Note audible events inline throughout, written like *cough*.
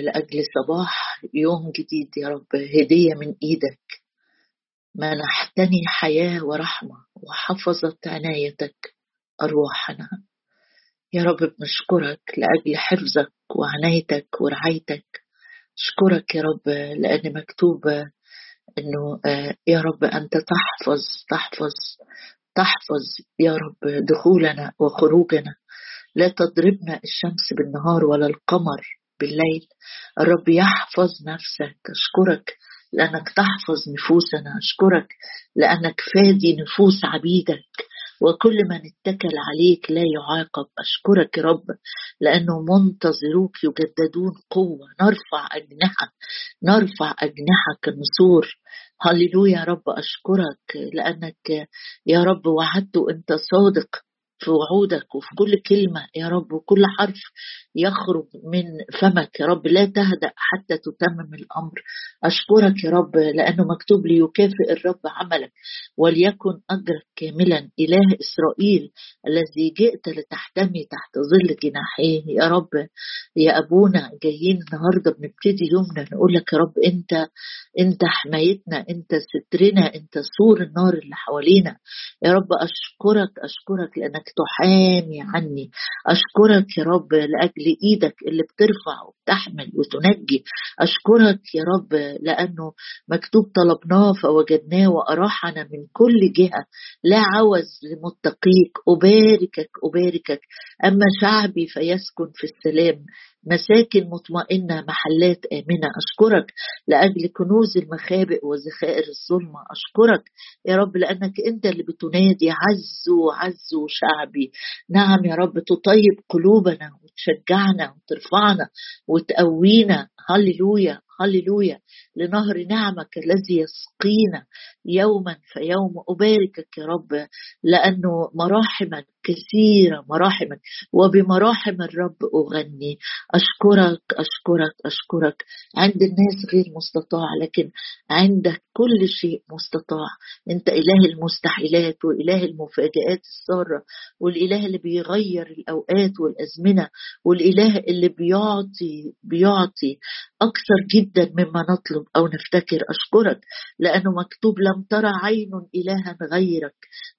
لأجل صباح يوم جديد يا رب. هدية من إيدك. منحتني حياة ورحمة وحفظت عنايتك أرواحنا. يا رب بنشكرك لأجل حفظك وعنايتك ورعايتك. أشكرك يا رب لأن مكتوب أنه يا رب أنت تحفظ تحفظ تحفظ يا رب دخولنا وخروجنا. لا تضربنا الشمس بالنهار ولا القمر. بالليل. الرب يحفظ نفسك. أشكرك لأنك تحفظ نفوسنا. أشكرك لأنك فادي نفوس عبيدك. وكل من اتكل عليك لا يعاقب. أشكرك يا رب لأنه منتظروك يجددون قوة. نرفع أجنحة. نرفع أجنحة كالنسور هللويا يا رب. أشكرك لأنك يا رب وعدت أنت صادق. في وعودك وفي كل كلمة يا رب وكل حرف يخرج من فمك يا رب. لا تهدأ حتى تتمم الأمر. أشكرك يا رب لأنه مكتوب لي يكافئ الرب عملك وليكن أجرك كاملا. إله إسرائيل الذي جئت لتحتمي تحت ظل جناحيه يا رب يا أبونا جايين النهاردة بنبتدي يومنا نقول لك يا رب أنت أنت حمايتنا أنت سترنا أنت سور النار اللي حوالينا. يا رب أشكرك أشكرك لأنك تحامي عني. أشكرك يا رب لأجل إيدك اللي بترفع وبتحمل وتنجي. أشكرك يا رب لأنه مكتوب طلبناه فوجدناه وأراحنا من كل جهة. لا عوز لمتقيك. أباركك أباركك. أما شعبي فيسكن في السلام. مساكن مطمئنة محلات آمنة. أشكرك لأجل كنوز المخابئ وذخائر الظلمة. أشكرك يا رب لأنك أنت اللي بتنادي عزوا عزوا شعبي نعم يا رب تطيب قلوبنا وتشجعنا وترفعنا وتقوينا. هللويا. هللويا لنهر نعمك الذي يسقينا يوما فيوم. أباركك يا رب لأنه مراحمك كثيرة مراحمك وبمراحم الرب أغني. أشكرك أشكرك أشكرك. عند الناس غير مستطاع لكن عندك كل شيء مستطاع. أنت إله المستحيلات وإله المفاجآت السارة والإله اللي بيغير الأوقات والأزمنة والإله اللي بيعطي بيعطي. أكثر جدا مما نطلب أو نفتكر أشكرك لأنه مكتوب لم ترى عين إلها غيرك.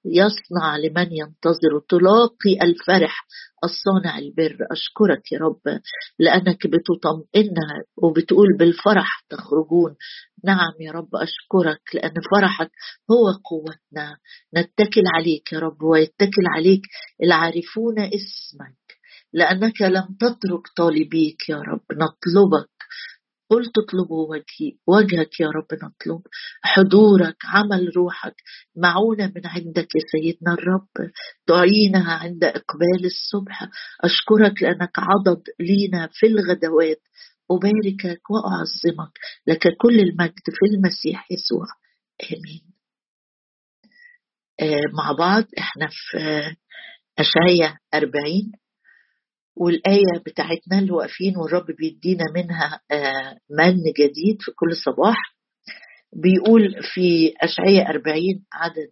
يصنع لمن ينتظر. تلاقي الفرح الصانع البر. أشكرك يا رب لأنك بتطمئنها وبتقول بالفرح تخرجون. نعم يا رب أشكرك لأن فرحك هو قوتنا. نتكل عليك يا رب ويتكل عليك العارفون اسمك. لأنك لم تترك طالبيك يا رب. نطلبك قلت اطلبوا وجهي وجهك يا رب نطلب. حضورك عمل روحك معونة من عندك يا سيدنا الرب. تعينها عند إقبال الصبح. أشكرك لأنك عضد لينا في الغدوات. أباركك وأعظمك لك كل المجد في المسيح يسوع. آمين. آه مع بعض إحنا في أشعية أربعين. والآية بتاعتنا اللي واقفين والرب بيدينا منها من جديد في كل صباح. بيقول في أشعية 40 عدد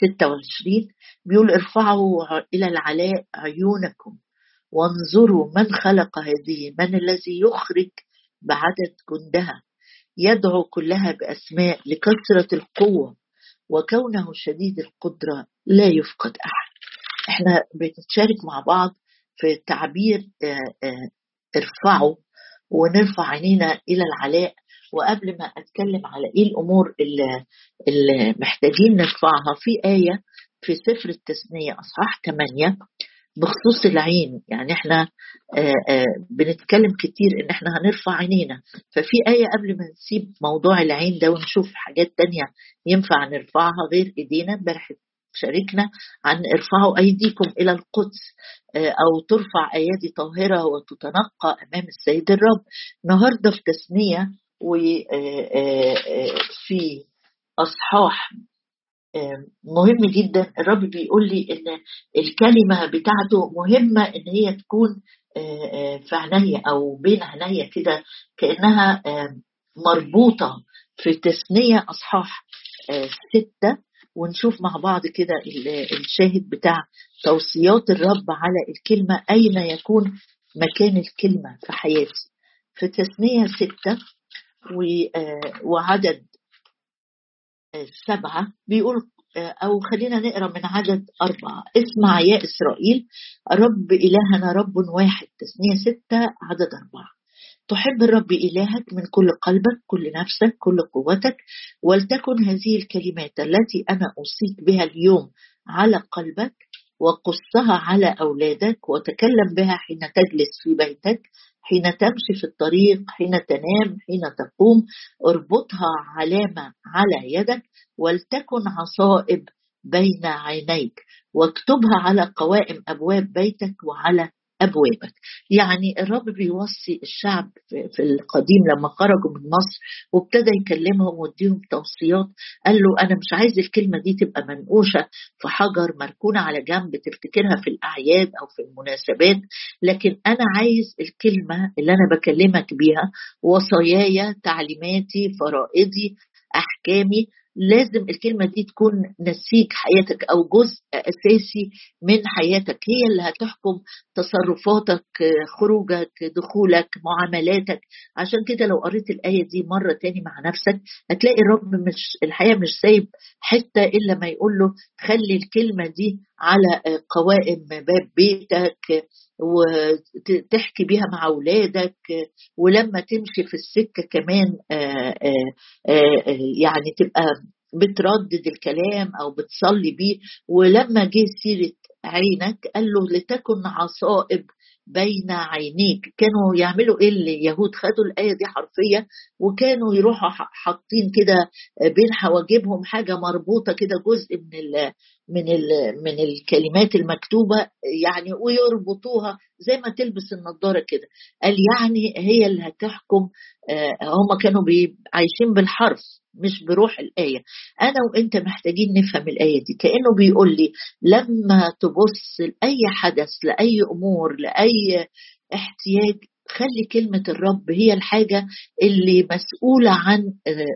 26 بيقول ارفعوا إلى العلاء عيونكم وانظروا من خلق هذه من الذي يخرج بعدد جندها. يدعو كلها بأسماء لكثرة القوة وكونه شديد القدرة لا يفقد أحد. إحنا بنتشارك مع بعض في تعبير ارفعوا ونرفع عينينا إلى العلاء. وقبل ما أتكلم على إيه الأمور اللي, محتاجين نرفعها في آية في سفر التثنية أصحاح 8 بخصوص العين. يعني إحنا آآ بنتكلم كتير إن إحنا هنرفع عينينا. ففي آية قبل ما نسيب موضوع العين ده ونشوف حاجات تانية ينفع نرفعها غير إيدينا امبارح شاركنا عن ارفعوا أيديكم إلى القدس أو ترفع أيادي طاهرة وتتنقى أمام السيد الرب. النهارده في تثنيه وفي أصحاح مهم جدا. الرب بيقول لي إن الكلمة بتاعته مهمة إن هي تكون في عينيا أو بين عينيا كده كأنها مربوطة. في تثنيه أصحاح ستة ونشوف مع بعض كده الشاهد بتاع توصيات الرب على الكلمة أين يكون مكان الكلمة في حياتي. في تثنية ستة وعدد سبعة بيقول أو خلينا نقرأ من عدد أربعة. اسمع يا إسرائيل رب إلهنا رب واحد. تثنية ستة عدد أربعة. تحب الرب إلهك من كل قلبك كل نفسك كل قوتك ولتكن هذه الكلمات التي أنا أوصيك بها اليوم على قلبك وقصها على أولادك وتكلم بها حين تجلس في بيتك حين تمشي في الطريق حين تنام حين تقوم. اربطها علامة على يدك ولتكن عصائب بين عينيك واكتبها على قوائم أبواب بيتك وعلى أبوابك. يعني الرب بيوصي الشعب في القديم لما خرجوا من مصر وابتدى يكلمهم ويديهم توصيات قال له أنا مش عايز الكلمة دي تبقى منقوشة في حجر مركونة على جنب تفتكرها في الأعياد أو في المناسبات لكن أنا عايز الكلمة اللي أنا بكلمك بيها وصاياي تعليماتي فرائضي أحكامي لازم الكلمة دي تكون نسيج حياتك أو جزء أساسي من حياتك. هي اللي هتحكم تصرفاتك خروجك دخولك معاملاتك. عشان كده لو قريت الآية دي مرة تاني مع نفسك هتلاقي الرب مش الحقيقة مش سايب حتة إلا ما يقول له خلي الكلمة دي على قوائم باب بيتك وتحكي بيها مع أولادك ولما تمشي في السكة كمان يعني تبقى بتردد الكلام أو بتصلي بيه. ولما جه سيرة عينك قال له لتكن عصائب بين عينيك. كانوا يعملوا إيه اليهود خدوا الآية دي حرفيه وكانوا يروحوا حاطين كده بين حواجبهم حاجة مربوطة كده جزء من من من الكلمات المكتوبة يعني ويربطوها زي ما تلبس النضارة كده. قال يعني هي اللي هتحكم هم كانوا عايشين بالحرف مش بروح الآية. أنا وأنت محتاجين نفهم الآية دي. كأنه بيقول لي لما تبص لأي حدث لأي أمور لأي احتياج خلي كلمة الرب هي الحاجة اللي مسؤولة عن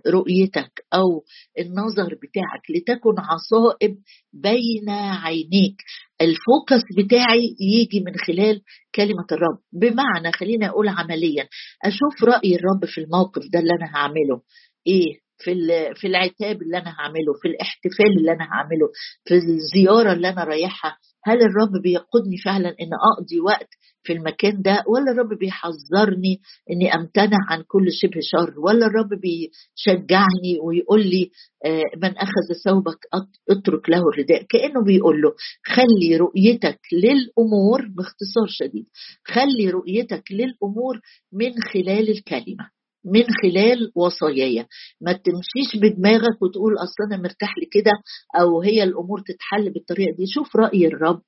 رؤيتك أو النظر بتاعك لتكن عصائب بين عينيك. الفوكس بتاعي يجي من خلال كلمة الرب. بمعنى خليني أقول عمليا أشوف رأي الرب في الموقف ده اللي أنا هعمله. إيه؟ في في العتاب اللي أنا هعمله في الاحتفال اللي أنا هعمله في الزيارة اللي أنا رايحها. هل الرب بيقودني فعلا إن أقضي وقت في المكان ده؟ ولا الرب بيحذرني إني أمتنع عن كل شبه شر؟ ولا الرب بيشجعني ويقول لي من أخذ ثوبك اترك له الرداء؟ كأنه بيقول له خلي رؤيتك للأمور باختصار شديد خلي رؤيتك للأمور من خلال الكلمة. من خلال وصاياي ما تمشيش بدماغك وتقول أصل أنا مرتاح لكده أو هي الأمور تتحل بالطريقة دي. شوف رأي الرب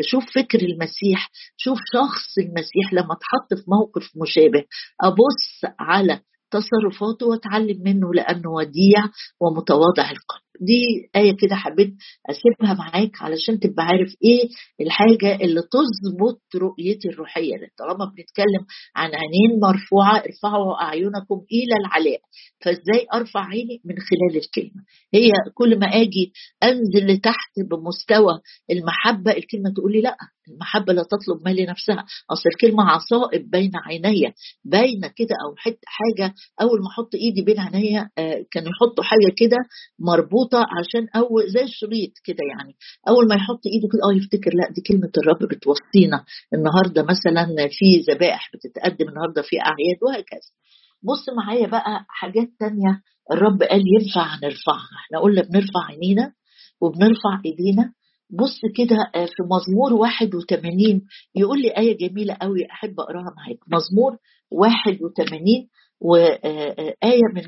شوف فكر المسيح شوف شخص المسيح لما اتحط في موقف مشابه. أبص على تصرفاته وأتعلم منه لأنه وديع ومتواضع القلب. دي آية كده حبيت أسيبها معاك علشان تبقى عارف إيه الحاجة اللي تظبط رؤيتي الروحية. طالما بنتكلم عن عينين مرفوعة ارفعوا أعينكم إلى العلاء. فإزاي أرفع عيني؟ من خلال الكلمة. هي كل ما أجي أنزل لتحت بمستوى المحبة الكلمة تقول لي لأ. المحبة لا تطلب ما لنفسها أصل الكلمة عصائب بين عيني باينة كده أو حتة حاجة أول ما أحط إيدي بين عينيا آه كانوا يحطوا حاجة كده مربوطة عشان أول زي الشريط كده يعني. أول ما يحط إيده كده أه يفتكر لا دي كلمة الرب بتوصينا. النهاردة مثلا في ذبائح بتتقدم النهاردة في أعياد وهكذا. بص معايا بقى حاجات تانية الرب قال ينفع نرفعها. إحنا قلنا بنرفع عينينا وبنرفع إيدينا. بص كده في مزمور 81 يقول لي آية جميلة قوي أحب أقراها معاك. مزمور 81 وآية من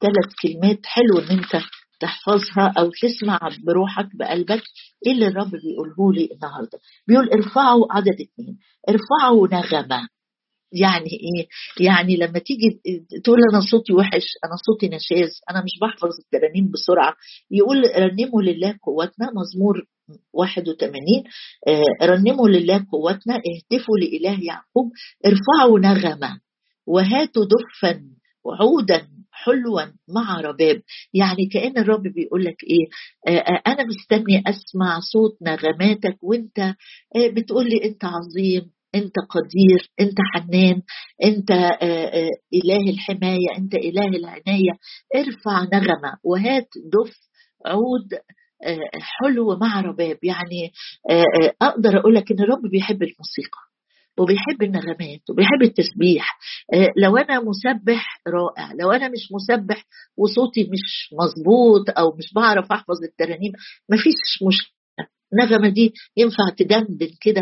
ثلاث كلمات حلو إن أنت تحفظها أو تسمع بروحك بقلبك إيه اللي الرب بيقوله لي النهاردة؟ بيقول ارفعوا عدد اثنين ارفعوا نغمة. يعني إيه؟ يعني لما تيجي تقول أنا صوتي وحش أنا صوتي نشاز أنا مش بحفظ الترانيم بسرعة. يقول رنموا لله قوتنا مزمور 81 آه رنموا لله قوتنا اهتفوا لإله يعقوب ارفعوا نغمة وهاتوا دفا وعودا حلوا مع رباب. يعني كأن الرب بيقول لك إيه؟ آه أنا مستني أسمع صوت نغماتك وأنت آه بتقول لي أنت عظيم أنت قدير أنت حنان أنت إله الحماية أنت إله العناية. ارفع نغمة وهات دف عود حلو مع رباب. يعني أقدر أقول لك إن الرب بيحب الموسيقى وبيحب النغمات وبيحب التسبيح. لو أنا مسبح رائع لو أنا مش مسبح وصوتي مش مظبوط أو مش بعرف أحفظ الترانيم مفيش مشكلة. النغمة دي ينفع تدندن كده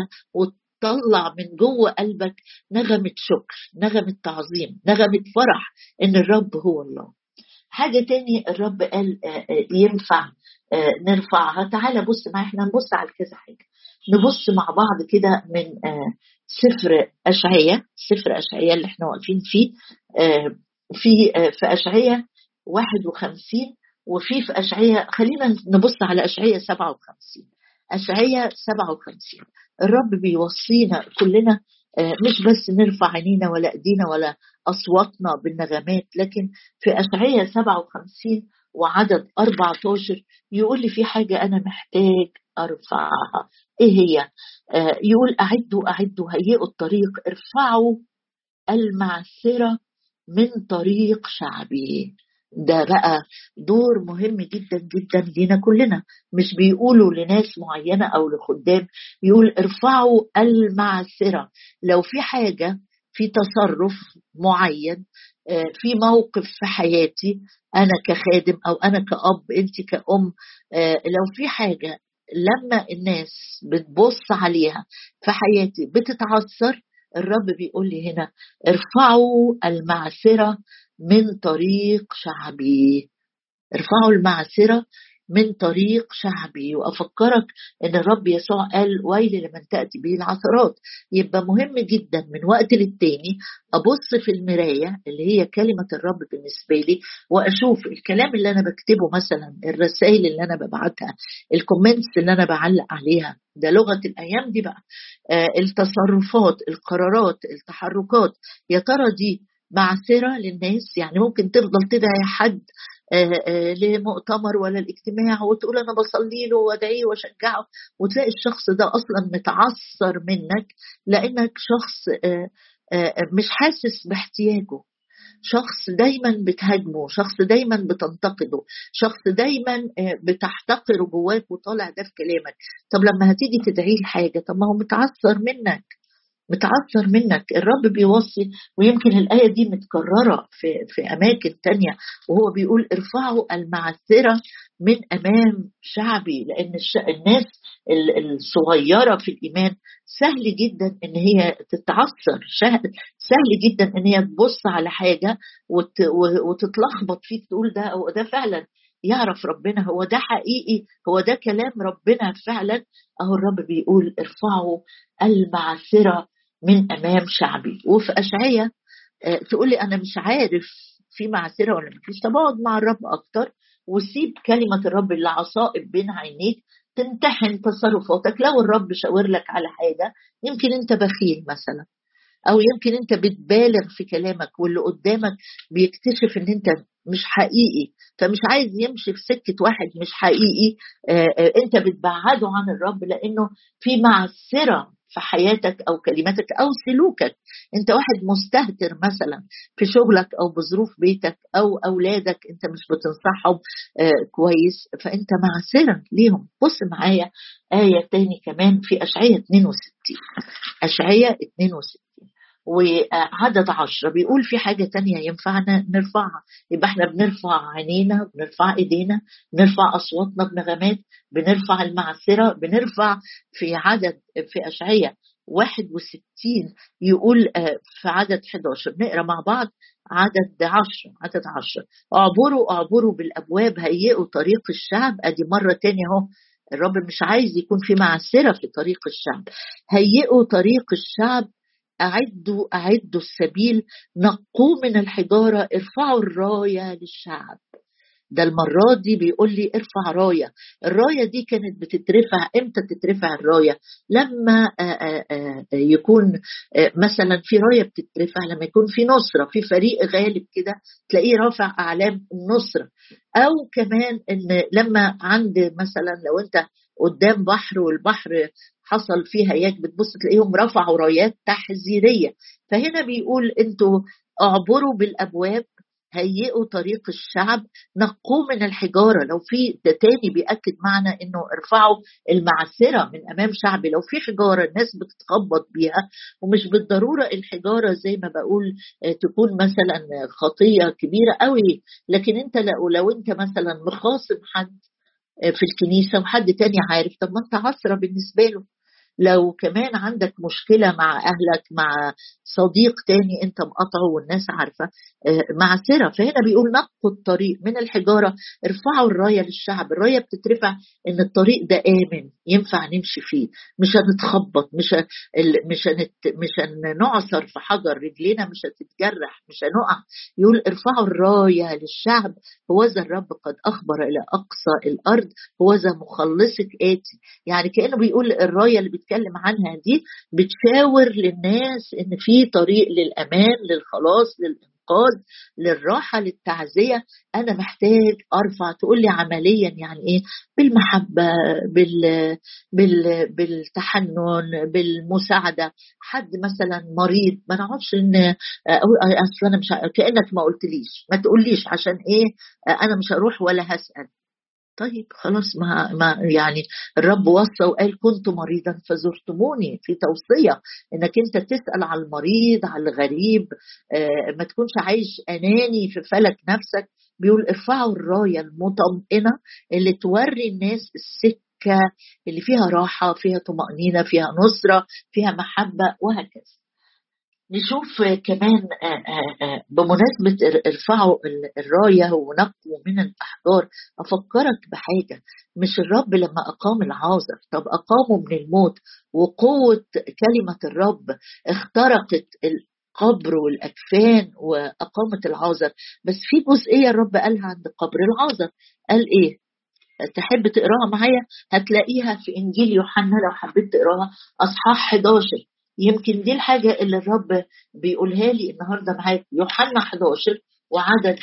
وتطلع من جوه قلبك نغمة شكر نغمة تعظيم نغمة فرح إن الرب هو الله. حاجة تاني الرب قال ينفع نرفعها. تعالى بص معايا إحنا نبص على كذا حاجة. نبص مع بعض كده من سفر أشعية سفر أشعية اللي إحنا واقفين فيه. في في أشعية 51 وفي في أشعية خلينا نبص على أشعية 57 أشعية 57 الرب بيوصينا كلنا مش بس نرفع عينينا ولا ايدينا ولا اصواتنا بالنغمات لكن في اشعياء 57 وعدد 14 يقول لي في حاجة أنا محتاج أرفعها. إيه هي؟ آه يقول أعدوا أعدوا هيئوا الطريق ارفعوا المعسرة من طريق شعبي. ده بقى دور مهم جدا جدا لينا كلنا. مش بيقولوا لناس معينة أو لخدام يقول ارفعوا المعسرة. لو في حاجة في تصرف معين في موقف في حياتي أنا كخادم أو أنا كأب أنت كأم لو في حاجة لما الناس بتبص عليها في حياتي بتتعثر الرب بيقول لي هنا ارفعوا المعسرة من طريق شعبي. ارفعوا المعسرة من طريق شعبي. وأفكرك إن الرب يسوع قال ويل لمن تأتي به العثرات. يبقى مهم جدا من وقت للتاني أبص في المراية اللي هي كلمة الرب بالنسبة لي وأشوف الكلام اللي أنا بكتبه مثلا الرسائل اللي أنا ببعتها الكومنتس اللي أنا بعلق عليها. ده لغة الأيام دي بقى. آه التصرفات القرارات التحركات. يا ترى دي معسره للناس. يعني ممكن تفضل تدعي حد آآ آآ لمؤتمر ولا الاجتماع وتقول أنا بصلي له وادعيه وأشجعه وتلاقي الشخص ده أصلا متعثر منك لأنك شخص آآ مش حاسس باحتياجه. شخص دايما بتهاجمه شخص دايما بتنتقده شخص دايما بتحتقره جواك وطالع ده في كلامك. طب لما هتيجي تدعيه الحاجة طب ما هو متعثر منك. متعثر منك. الرب بيوصي ويمكن الآية دي متكررة في, في أماكن تانية وهو بيقول ارفعوا المعثرة من أمام شعبي لأن الناس الصغيرة في الإيمان سهل جدا إن هي تتعثر سهل جدا إن هي تبص على حاجة وتتلخبط فيك تقول ده ده فعلا. يعرف ربنا هو ده حقيقي هو ده كلام ربنا فعلا. أهو الرب بيقول ارفعوا المعثره من أمام شعبي. وفي اشعياء تقول لي أنا مش عارف في معسرة ولا مفيش طب أقعد مع الرب أكتر وسيب كلمة الرب اللي عصائب بين عينيك تمتحن تصرفاتك. لو الرب شاور لك على حاجة يمكن أنت بخيل مثلا أو يمكن أنت بتبالغ في كلامك واللي قدامك بيكتشف إن أنت مش حقيقي. فمش عايز يمشي في سكة واحد مش حقيقي. انت بتبعده عن الرب لأنه في معسرة في حياتك أو كلماتك أو سلوكك. انت واحد مستهتر مثلا في شغلك أو بظروف بيتك أو أولادك انت مش بتنصحهم آه كويس. فانت معسرا ليهم. بص معايا آية تاني كمان في أشعية 62 أشعية 62 وعدد عشرة بيقول في حاجة تانية ينفعنا نرفعها. يبقى إحنا بنرفع عينينا بنرفع ايدينا بنرفع أصواتنا بنغمات بنرفع المعسرة بنرفع في عدد في أشعية 61 يقول في عدد 11 نقرأ مع بعض عدد 10 عدد 10 اعبروا اعبروا بالأبواب هيئوا طريق الشعب. أدي مرة تانية اهو. الرب مش عايز يكون في معسره في طريق الشعب. هيئوا طريق الشعب أعدوا أعدوا السبيل نقوا من الحجارة ارفعوا الراية للشعب. ده المرة دي بيقول لي ارفع راية. الراية دي كانت بتترفع إمتى تترفع الراية؟ لما آآ آآ يكون مثلا في راية بتترفع لما يكون في نصرة في فريق غالب كده تلاقيه رافع أعلام النصرة أو كمان إن لما عند مثلا لو أنت قدام بحر والبحر حصل فيها ياك بتبص تلاقيهم رفعوا رايات تحذيرية. فهنا بيقول أنتوا اعبروا بالأبواب هيئوا طريق الشعب نقوه من الحجارة. لو في ده تاني بيأكد معنا إنه ارفعوا المعثرة من أمام شعبي. لو في حجارة الناس بتتخبط بيها ومش بالضرورة الحجارة زي ما بقول آه، تكون مثلا خطية كبيرة قوي. لكن انت لو, لو انت مثلا مخاصم حد آه، في الكنيسة وحد تاني عارف طب ما انت عصرة بالنسبة له. لو كمان عندك مشكلة مع أهلك مع صديق تاني انت مقاطعه والناس عارفة آه، معسره فهنا بيقول نقوا الطريق من الحجارة ارفعوا الراية للشعب الراية بتترفع إن الطريق ده آمن ينفع نمشي فيه مش هنتخبط مش مش هنت مش هنعصر في حجر رجلينا مش هتتجرح مش هنقع. يقول ارفعوا الراية للشعب هو ذا الرب قد أخبر إلى أقصى الأرض هو ذا مخلصك آتي. يعني كأنه بيقول الراية اللي بيتكلم عنها دي بتشاور للناس إن في طريق للأمان للخلاص للإنقاذ للراحة للتعزية. أنا محتاج أرفع تقول لي عمليا يعني إيه؟ بالمحبة بال, بال... بالتحنن بالمساعدة. حد مثلا مريض ما نقعدش إن أقول أصل أنا مش كأنك ما قلتليش. ما تقوليش عشان إيه؟ أنا مش هروح ولا هسأل. طيب خلاص ما, ما يعني الرب وصى وقال كنت مريضا فزرتموني في توصية إنك أنت تسأل على المريض على الغريب آه ما تكونش عايش أناني في فلك نفسك. بيقول ارفعوا الراية المطمئنة اللي توري الناس السكة اللي فيها راحة فيها طمأنينة فيها نصرة فيها محبة وهكذا. نشوف كمان آه، آه، آه، بمناسبة ارفعوا الراية ونقوا من الأحجار أفكرك بحاجة. مش الرب لما أقام العازر طب أقامه من الموت. وقوة كلمة الرب اخترقت القبر والأكفان وأقامت العازر بس في جزئية الرب قالها عند قبر العازر قال إيه؟ تحب تقراها معايا؟ هتلاقيها في إنجيل يوحنا لو حبيت تقراها أصحاح 11 يمكن دي الحاجة اللي الرب بيقولها لي النهاردة معاك. يوحنا 11 وعدد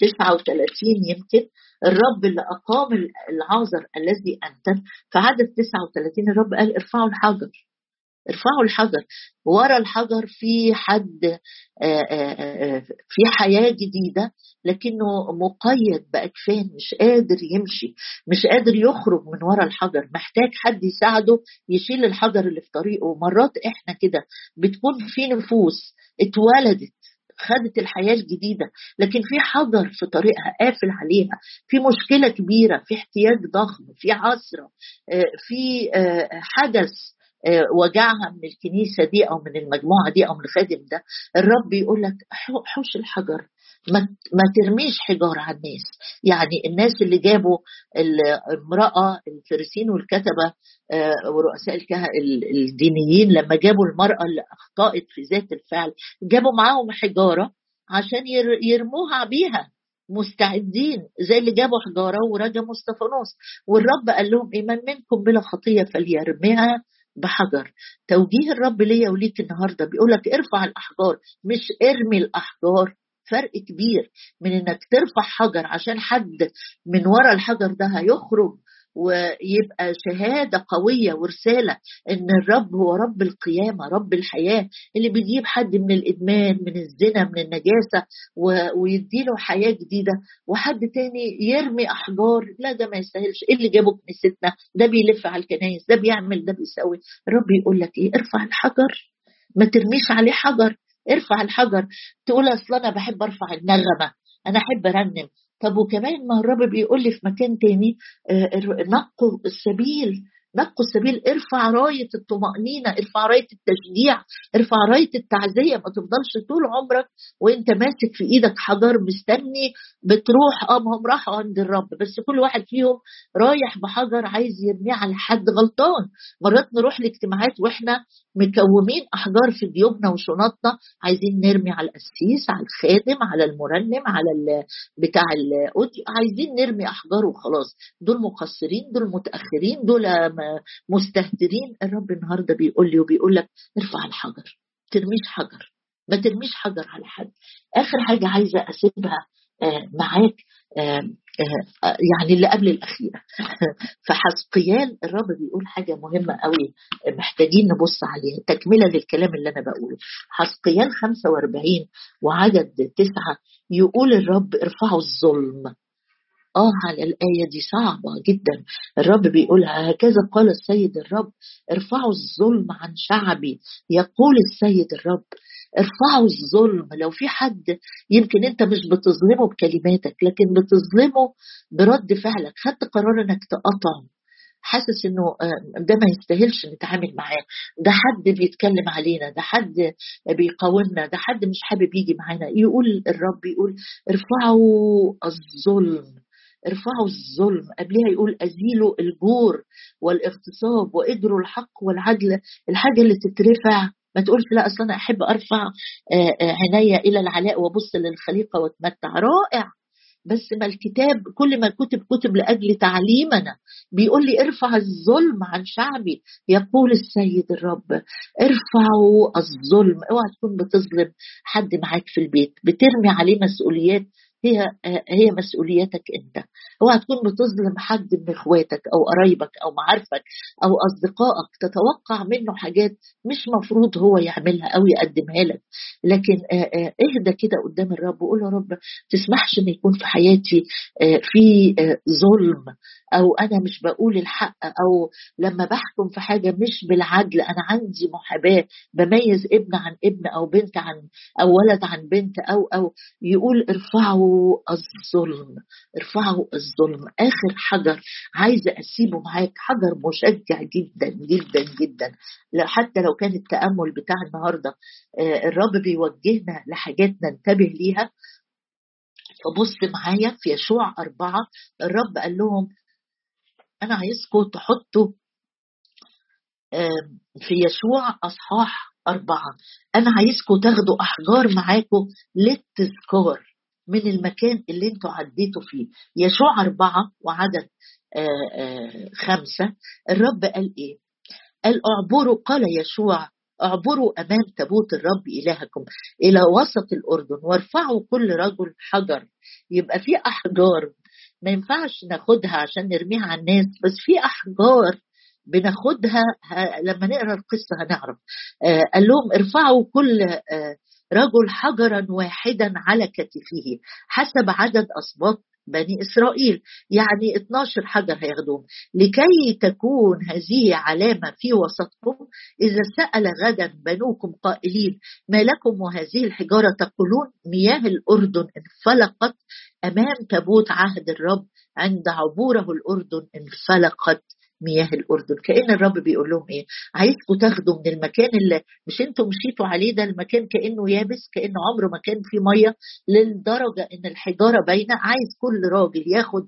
39 آه، آه، يمكن الرب اللي أقام العازر الذي أنتن في عدد 39 الرب قال ارفعوا الحجر. ارفعوا الحجر ورا الحجر في حد آه، في حياة جديدة لكنه مقيد بأكفان مش قادر يمشي مش قادر يخرج من ورا الحجر محتاج حد يساعده يشيل الحجر اللي في طريقه. مرات إحنا كده بتكون في نفوس اتولدت خدت الحياة الجديدة لكن في حجر في طريقها قافل عليها. في مشكلة كبيرة في احتياج ضخم في عصرة آه، في آه، حدث آه، وجعها من الكنيسة دي أو من المجموعة دي أو من الخادم ده الرب يقول لك حوش الحجر. ما ترميش حجار على الناس. يعني الناس اللي جابوا المرأة الفريسين والكتبة آه، ورؤساء الدينيين لما جابوا المرأة اللي أخطأت في ذات الفعل جابوا معاهم حجارة عشان يرموها بيها. مستعدين زي اللي جابوا حجارة ورجموا استفانوس والرب قال لهم من منكم بلا خطية فليرميها بحجر. توجيه الرب ليا وليك النهارده. بيقول لك ارفع الأحجار مش ارمي الأحجار. فرق كبير من إنك ترفع حجر عشان حد من ورا الحجر ده هيخرج ويبقى شهادة قوية ورسالة إن الرب هو رب القيامة رب الحياة اللي بيجيب حد من الإدمان من الزنا من النجاسة ويديله حياة جديدة وحد تاني يرمي أحجار لا ده ما يستاهلش إيه اللي جابه كنيستنا؟ ده بيلف على الكنايس ده بيعمل ده بيسوي. الرب يقول لك إيه؟ ارفع الحجر. ما ترميش عليه حجر ارفع الحجر. تقول أصل أنا بحب أرفع النغمة أنا أحب أرنم. طب وكمان ما الرب بيقول لي في مكان تاني آه، نقوا السبيل نقوا السبيل ارفع راية الطمأنينة ارفع راية التشجيع ارفع راية التعزية. ما تفضلش طول عمرك وانت ماسك في إيدك حجر مستني بتروح. آه ما هم راحوا عند الرب بس كل واحد فيهم رايح بحجر عايز يرميه على حد غلطان. مرات نروح لاجتماعات وإحنا مكومين احجار في جيوبنا وشنطنا عايزين نرمي على القسيس على الخادم على المرنم على بتاع الأوديو عايزين نرمي احجار وخلاص. دول مقصرين دول متأخرين دول مستهترين. الرب النهارده بيقول لي وبيقول لك ارفع الحجر ترميش حجر ما ترميش حجر على حد. آخر حاجة عايزة أسيبها معاك يعني اللي قبل الأخيرة *laughs* فحسقيال الرب بيقول حاجة مهمة قوي محتاجين نبص عليها. تكملة للكلام اللي أنا بقوله. حسقيال 45 وعدد تسعة يقول الرب ارفعوا الظلم. آه على الآية دي صعبة جدا؟ الرب بيقول هكذا قال السيد الرب ارفعوا الظلم عن شعبي يقول السيد الرب. ارفعوا الظلم. لو في حد يمكن أنت مش بتظلمه بكلماتك لكن بتظلمه برد فعلك خدت قرار إنك تقطعه. حاسس إنه آه، ده ما يستاهلش نتعامل معاه. ده حد بيتكلم علينا ده حد بيقاومنا ده حد مش حابب يجي معانا. يقول الرب يقول ارفعوا الظلم. ارفعوا الظلم قبلها يقول أزيلوا الجور والاغتصاب واجروا الحق والعدل الحاجة اللي تترفع. ما تقولش لا أصل أنا أحب أرفع آه، آه، عيني إلى العلاء وأبص للخليقة وأتمتع. رائع. بس ما الكتاب كل ما كتب كتب لأجل تعليمنا بيقول لي ارفع الظلم عن شعبي. يقول السيد الرب ارفعوا الظلم. اوعى تكون بتظلم حد معاك في البيت بترمي عليه مسؤوليات هي هي مسؤوليتك انت. اوعى تكون بتظلم حد من اخواتك أو قرايبك أو معارفك أو اصدقائك. تتوقع منه حاجات مش مفروض هو يعملها أو يقدمها لك. لكن اهدى كده قدام الرب وقول يا رب تسمحش ان يكون في حياتي في ظلم أو أنا مش بقول الحق أو لما بحكم في حاجة مش بالعدل. أنا عندي محاباة بميز ابن عن ابن أو بنت عن أو ولد عن بنت أو أو يقول ارفعوا الظلم. ارفعوا الظلم. آخر حجر عايزه أسيبه معاك. حجر مشجع جدا جدا جدا. حتى لو كان التأمل بتاع النهارده آه، الرب بيوجهنا لحاجات ننتبه ليها. فبص معايا في يشوع أربعة. الرب قال لهم أنا عايزكم تحطوا في يشوع أصحاح أربعة. أنا عايزكم تاخدوا أحجار معاكم. للتذكار من المكان اللي أنتوا عديتوا فيه. يشوع أربعة وعدد خمسة. الرب قال إيه؟ قال اعبروا قال يشوع اعبروا أمام تابوت الرب إلهكم إلى وسط الأردن وارفعوا كل رجل حجر. يبقى في أحجار ما ينفعش ناخدها عشان نرميها على الناس بس في أحجار بناخدها لما نقرأ القصة هنعرف. آه قال لهم ارفعوا كل آه رجل حجرا واحدا على كتفه. حسب عدد اسباط بني إسرائيل. يعني 12 حجر هياخدوهم. لكي تكون هذه علامة في وسطكم إذا سأل غدا بنوكم قائلين ما لكم وهذه الحجارة تقولون؟ مياه الأردن انفلقت أمام تابوت عهد الرب. عند عبوره الأردن انفلقت. مياه الأردن. كأن الرب بيقول لهم إيه؟ عايزكم تاخدوا من المكان اللي مش أنتم مشيتوا عليه ده المكان كأنه يابس كأنه عمره ما كان فيه ميه للدرجة إن الحجارة باينة. عايز كل راجل ياخد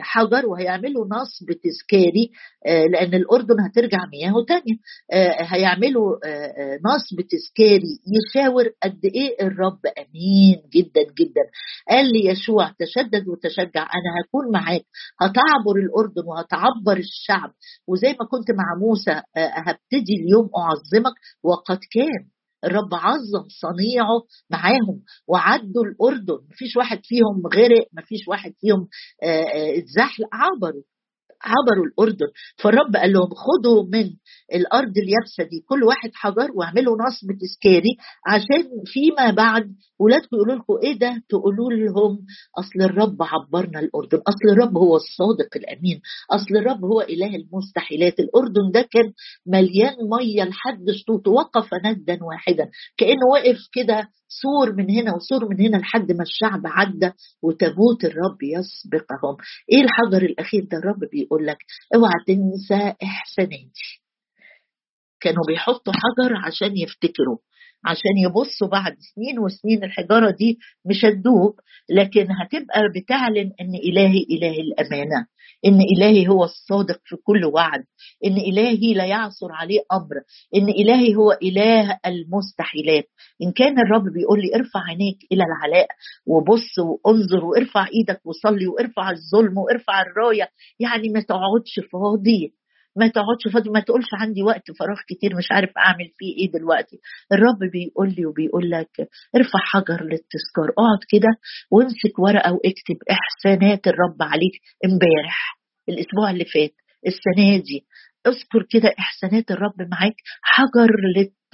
حجر وهيعملوا نصب تذكاري لأن الأردن هترجع مياهه تانية. هيعملوا نصب تذكاري يشاور قد إيه الرب. آمين. جدا جدا. قال لي يشوع تشدد وتشجع أنا هكون معاك. هتعبر الأردن وهتعبر أكبر الشعب. وزي ما كنت مع موسى آه، هبتدي اليوم أعظمك. وقد كان الرب عظم صنيعه معاهم وعدوا الأردن. مفيش واحد فيهم غرق مفيش واحد فيهم آه، آه، اتزحلق. عبروا. عبروا الأردن. فالرب قال لهم خدوا من الأرض اليابسه دي كل واحد حجر واعملوا نصب تذكاري عشان فيما بعد ولادكم يقولوا لكم إيه ده؟ تقولوا لهم أصل الرب عبرنا الأردن أصل الرب هو الصادق الأمين أصل الرب هو إله المستحيلات. الأردن ده كان مليان مية لحد شطوطه وقف ندا واحدا كأنه واقف كده سور من هنا وسور من هنا لحد ما الشعب عدى وتابوت الرب يسبقهم. إيه الحجر الأخير ده الرب بيقول لك؟ أوعى تنسى إحساناتي. كانوا بيحطوا حجر عشان يفتكروا عشان يبصوا بعد سنين وسنين الحجارة دي مش هتدوب لكن هتبقى بتعلن إن إلهي إله الأمانة. إن إلهي هو الصادق في كل وعد إن إلهي لا يعثر عليه أمر إن إلهي هو إله المستحيلات. إن كان الرب بيقول لي ارفع عينيك إلى العلاء وبص وانظر وارفع إيدك وصلي وارفع الظلم وارفع الراية يعني ما تقعدش فاضي. ما تقعدش فاضي ما تقولش عندي وقت فراغ كتير مش عارف أعمل فيه إيه دلوقتي. الرب بيقول لي وبيقول لك ارفع حجر للتذكار. اقعد كده وامسك ورقة واكتب إحسانات الرب عليك امبارح الأسبوع اللي فات السنة دي. اذكر كده إحسانات الرب معاك. حجر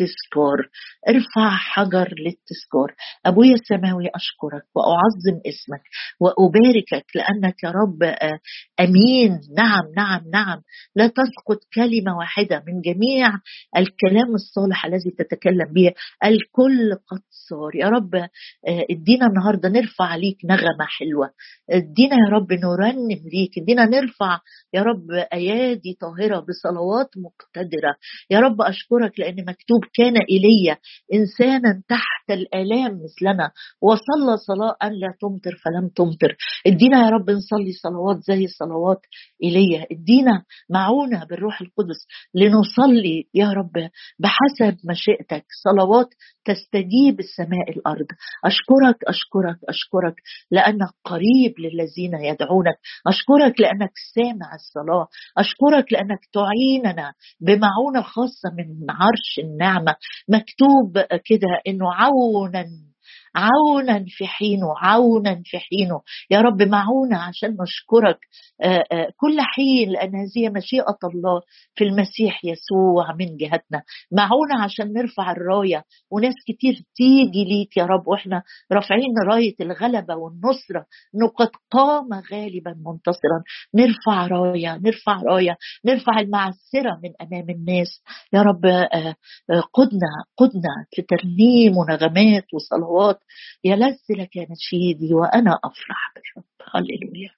للتذكار. ارفع حجر للتذكار. أبويا السماوي أشكرك وأعظم اسمك وأباركك لأنك يا رب آه، أمين. نعم نعم نعم. لا تسقط كلمة واحدة من جميع الكلام الصالح الذي تتكلم به الكل قد صار. يا رب آه، ادينا النهارده نرفع ليك نغمة حلوة. ادينا يا رب نرنم ليك. ادينا نرفع يا رب أيادي طاهرة بصلوات مقتدرة. يا رب أشكرك لأن مكتوب كان ايليا إنسانا تحت الآلام مثلنا وصلى صلاة أن لا تمطر فلم تمطر. ادينا يا رب نصلي صلوات زي صلوات ايليا ادينا معونة بالروح القدس لنصلي يا رب بحسب مشيئتك. صلوات تستجيب السماء الأرض. أشكرك أشكرك أشكرك لأنك قريب للذين يدعونك. أشكرك لأنك سامع الصلاة. أشكرك لأنك تعيننا بمعونة خاصة من عرش النعمة. مكتوب كده إنه عونا عونا في حينه عونا في حينه يا رب معونا عشان نشكرك. آه، آه، كل حين لأن هذه مشيئة الله في المسيح يسوع من جهتنا. معونا عشان نرفع الراية. وناس كتير تيجي ليك يا رب. وإحنا رافعين راية الغلبة والنصرة. إنه قد قام غالبا منتصرا. نرفع راية نرفع راية. نرفع المعسرة من أمام الناس. يا رب آه، قدنا قدنا في ترنيم ونغمات وصلوات. يلذ لك نشيدي وأنا أفرح بالرب هللويا.